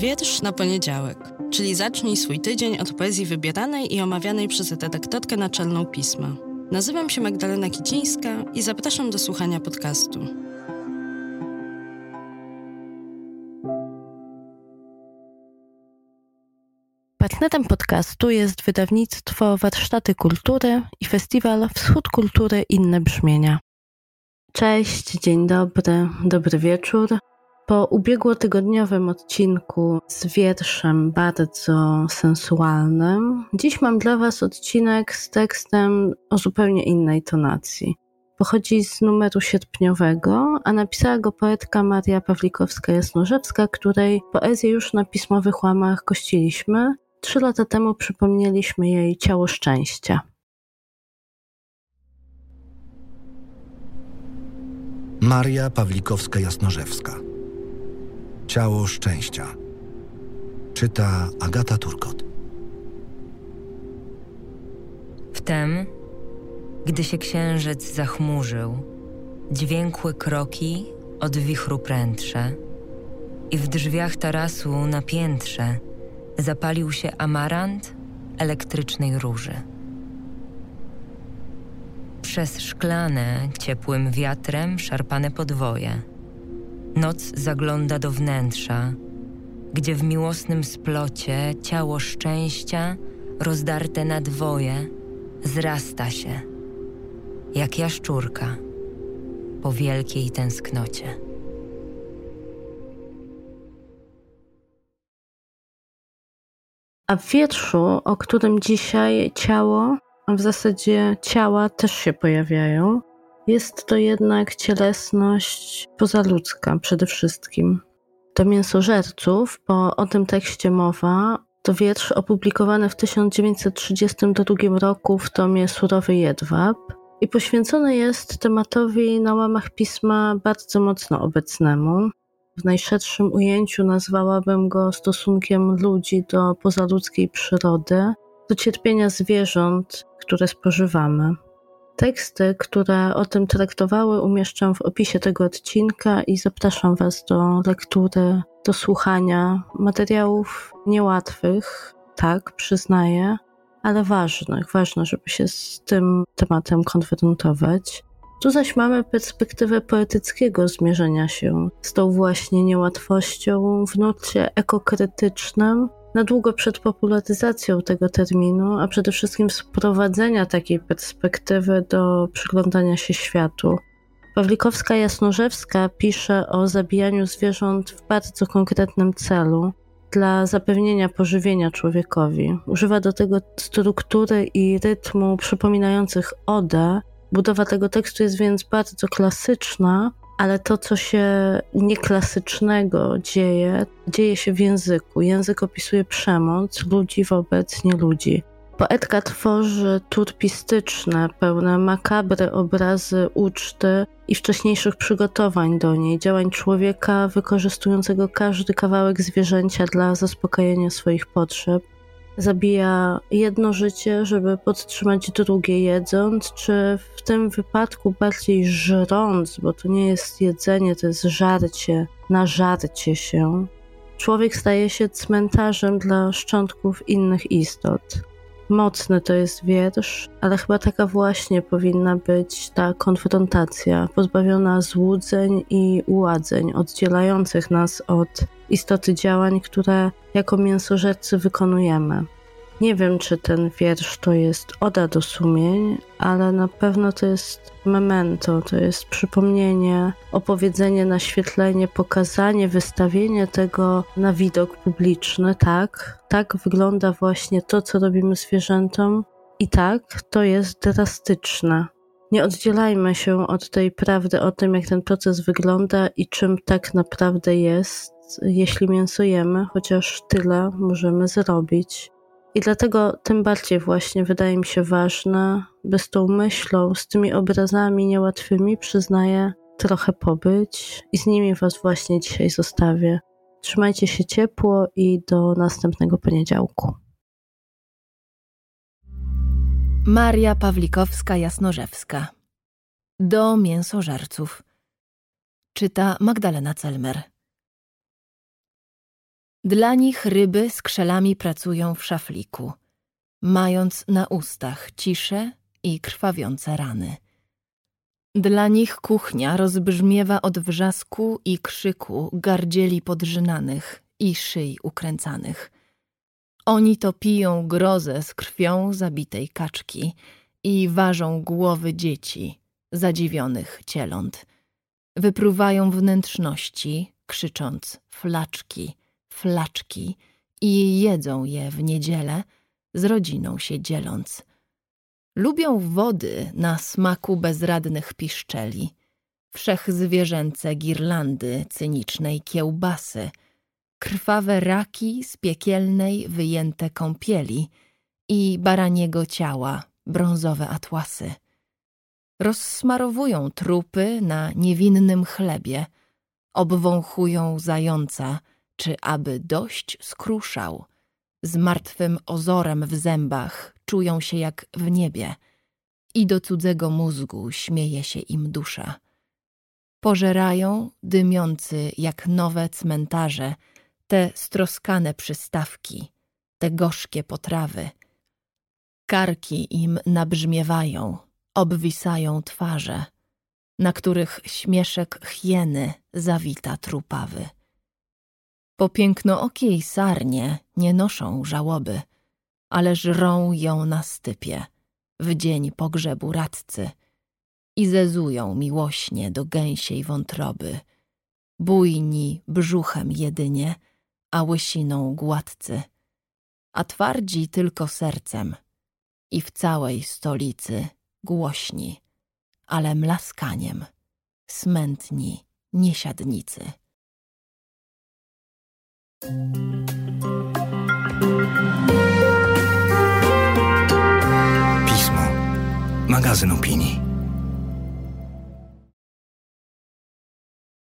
Wiersz na poniedziałek, czyli zacznij swój tydzień od poezji wybieranej i omawianej przez redaktorkę naczelną pisma. Nazywam się Magdalena Kicińska i zapraszam do słuchania podcastu. Partnerem podcastu jest wydawnictwo Warsztaty Kultury i festiwal Wschód Kultury Inne Brzmienia. Cześć, dzień dobry, dobry wieczór. Po ubiegłotygodniowym odcinku z wierszem bardzo sensualnym, dziś mam dla Was odcinek z tekstem o zupełnie innej tonacji. Pochodzi z numeru sierpniowego, a napisała go poetka Maria Pawlikowska-Jasnorzewska, której poezję już na pismowych łamach gościliśmy. Trzy lata temu przypomnieliśmy jej Ciało Szczęścia. Maria Pawlikowska-Jasnorzewska Ciało szczęścia. Czyta Agata Turkot. Wtem, gdy się księżyc zachmurzył, dźwiękły kroki od wichru prędsze i w drzwiach tarasu na piętrze zapalił się amarant elektrycznej róży. Przez szklane, ciepłym wiatrem szarpane podwoje – Noc zagląda do wnętrza, gdzie w miłosnym splocie ciało szczęścia, rozdarte na dwoje, zrasta się, jak jaszczurka, po wielkiej tęsknocie. A w wierszu, o którym dzisiaj ciało, a w zasadzie ciała też się pojawiają, jest to jednak cielesność pozaludzka przede wszystkim. Do mięsożerców, bo o tym tekście mowa, to wiersz opublikowany w 1932 roku w tomie Surowy Jedwab i poświęcony jest tematowi na łamach pisma bardzo mocno obecnemu. W najszerszym ujęciu nazwałabym go stosunkiem ludzi do pozaludzkiej przyrody, do cierpienia zwierząt, które spożywamy. Teksty, które o tym traktowały, umieszczam w opisie tego odcinka i zapraszam Was do lektury, do słuchania materiałów niełatwych, tak, przyznaję, ale ważnych. Ważne, żeby się z tym tematem konfrontować. Tu zaś mamy perspektywę poetyckiego zmierzenia się z tą właśnie niełatwością w nurcie ekokrytycznym, na długo przed popularyzacją tego terminu, a przede wszystkim sprowadzenia takiej perspektywy do przyglądania się światu. Pawlikowska Jasnorzewska pisze o zabijaniu zwierząt w bardzo konkretnym celu dla zapewnienia pożywienia człowiekowi. Używa do tego struktury i rytmu przypominających odę. Budowa tego tekstu jest więc bardzo klasyczna, ale to, co się nieklasycznego dzieje, dzieje się w języku. Język opisuje przemoc ludzi wobec nieludzi. Poetka tworzy turpistyczne, pełne makabry obrazy uczty i wcześniejszych przygotowań do niej, działań człowieka wykorzystującego każdy kawałek zwierzęcia dla zaspokojenia swoich potrzeb zabija jedno życie, żeby podtrzymać drugie jedząc, czy w tym wypadku bardziej żrąc, bo to nie jest jedzenie, to jest żarcie, nażarcie się. Człowiek staje się cmentarzem dla szczątków innych istot. Mocny to jest wiersz, ale chyba taka właśnie powinna być ta konfrontacja, pozbawiona złudzeń i uładzeń, oddzielających nas od istoty działań, które jako mięsożercy wykonujemy. Nie wiem, czy ten wiersz to jest oda do sumień, ale na pewno to jest memento, to jest przypomnienie, opowiedzenie, naświetlenie, pokazanie, wystawienie tego na widok publiczny. Tak, tak wygląda właśnie to, co robimy zwierzętom, i tak, to jest drastyczne. Nie oddzielajmy się od tej prawdy o tym, jak ten proces wygląda i czym tak naprawdę jest, jeśli mięsujemy, chociaż tyle możemy zrobić. I dlatego tym bardziej właśnie wydaje mi się ważne, by z tą myślą, z tymi obrazami niełatwymi, przyznaję, trochę pobyć i z nimi Was właśnie dzisiaj zostawię. Trzymajcie się ciepło i do następnego poniedziałku. Maria Pawlikowska-Jasnorzewska Do mięsożerców Czyta Magdalena Celmer Dla nich ryby z krzelami pracują w szafliku, mając na ustach ciszę i krwawiące rany. Dla nich kuchnia rozbrzmiewa od wrzasku i krzyku gardzieli podrzynanych i szyi ukręcanych. Oni to piją grozę z krwią zabitej kaczki i ważą głowy dzieci, zadziwionych cieląt. Wypruwają wnętrzności, krzycząc flaczki, flaczki i jedzą je w niedzielę, z rodziną się dzieląc. Lubią wody na smaku bezradnych piszczeli, wszechzwierzęce girlandy cynicznej kiełbasy, krwawe raki z piekielnej wyjęte kąpieli i baraniego ciała brązowe atłasy. Rozsmarowują trupy na niewinnym chlebie, obwąchują zająca, czy aby dość skruszał. Z martwym ozorem w zębach czują się jak w niebie i do cudzego mózgu śmieje się im dusza. Pożerają, dymiący jak nowe cmentarze, te stroskane przystawki, te gorzkie potrawy. Karki im nabrzmiewają, obwisają twarze, na których śmieszek hieny zawita trupawy. Po pięknookiej sarnie nie noszą żałoby, ale żrą ją na stypie w dzień pogrzebu radcy i zezują miłośnie do gęsiej wątroby, bujni brzuchem jedynie, a łysiną gładcy, a twardzi tylko sercem i w całej stolicy głośni, ale mlaskaniem, smętni niesiadnicy. Pismo. Magazyn opinii.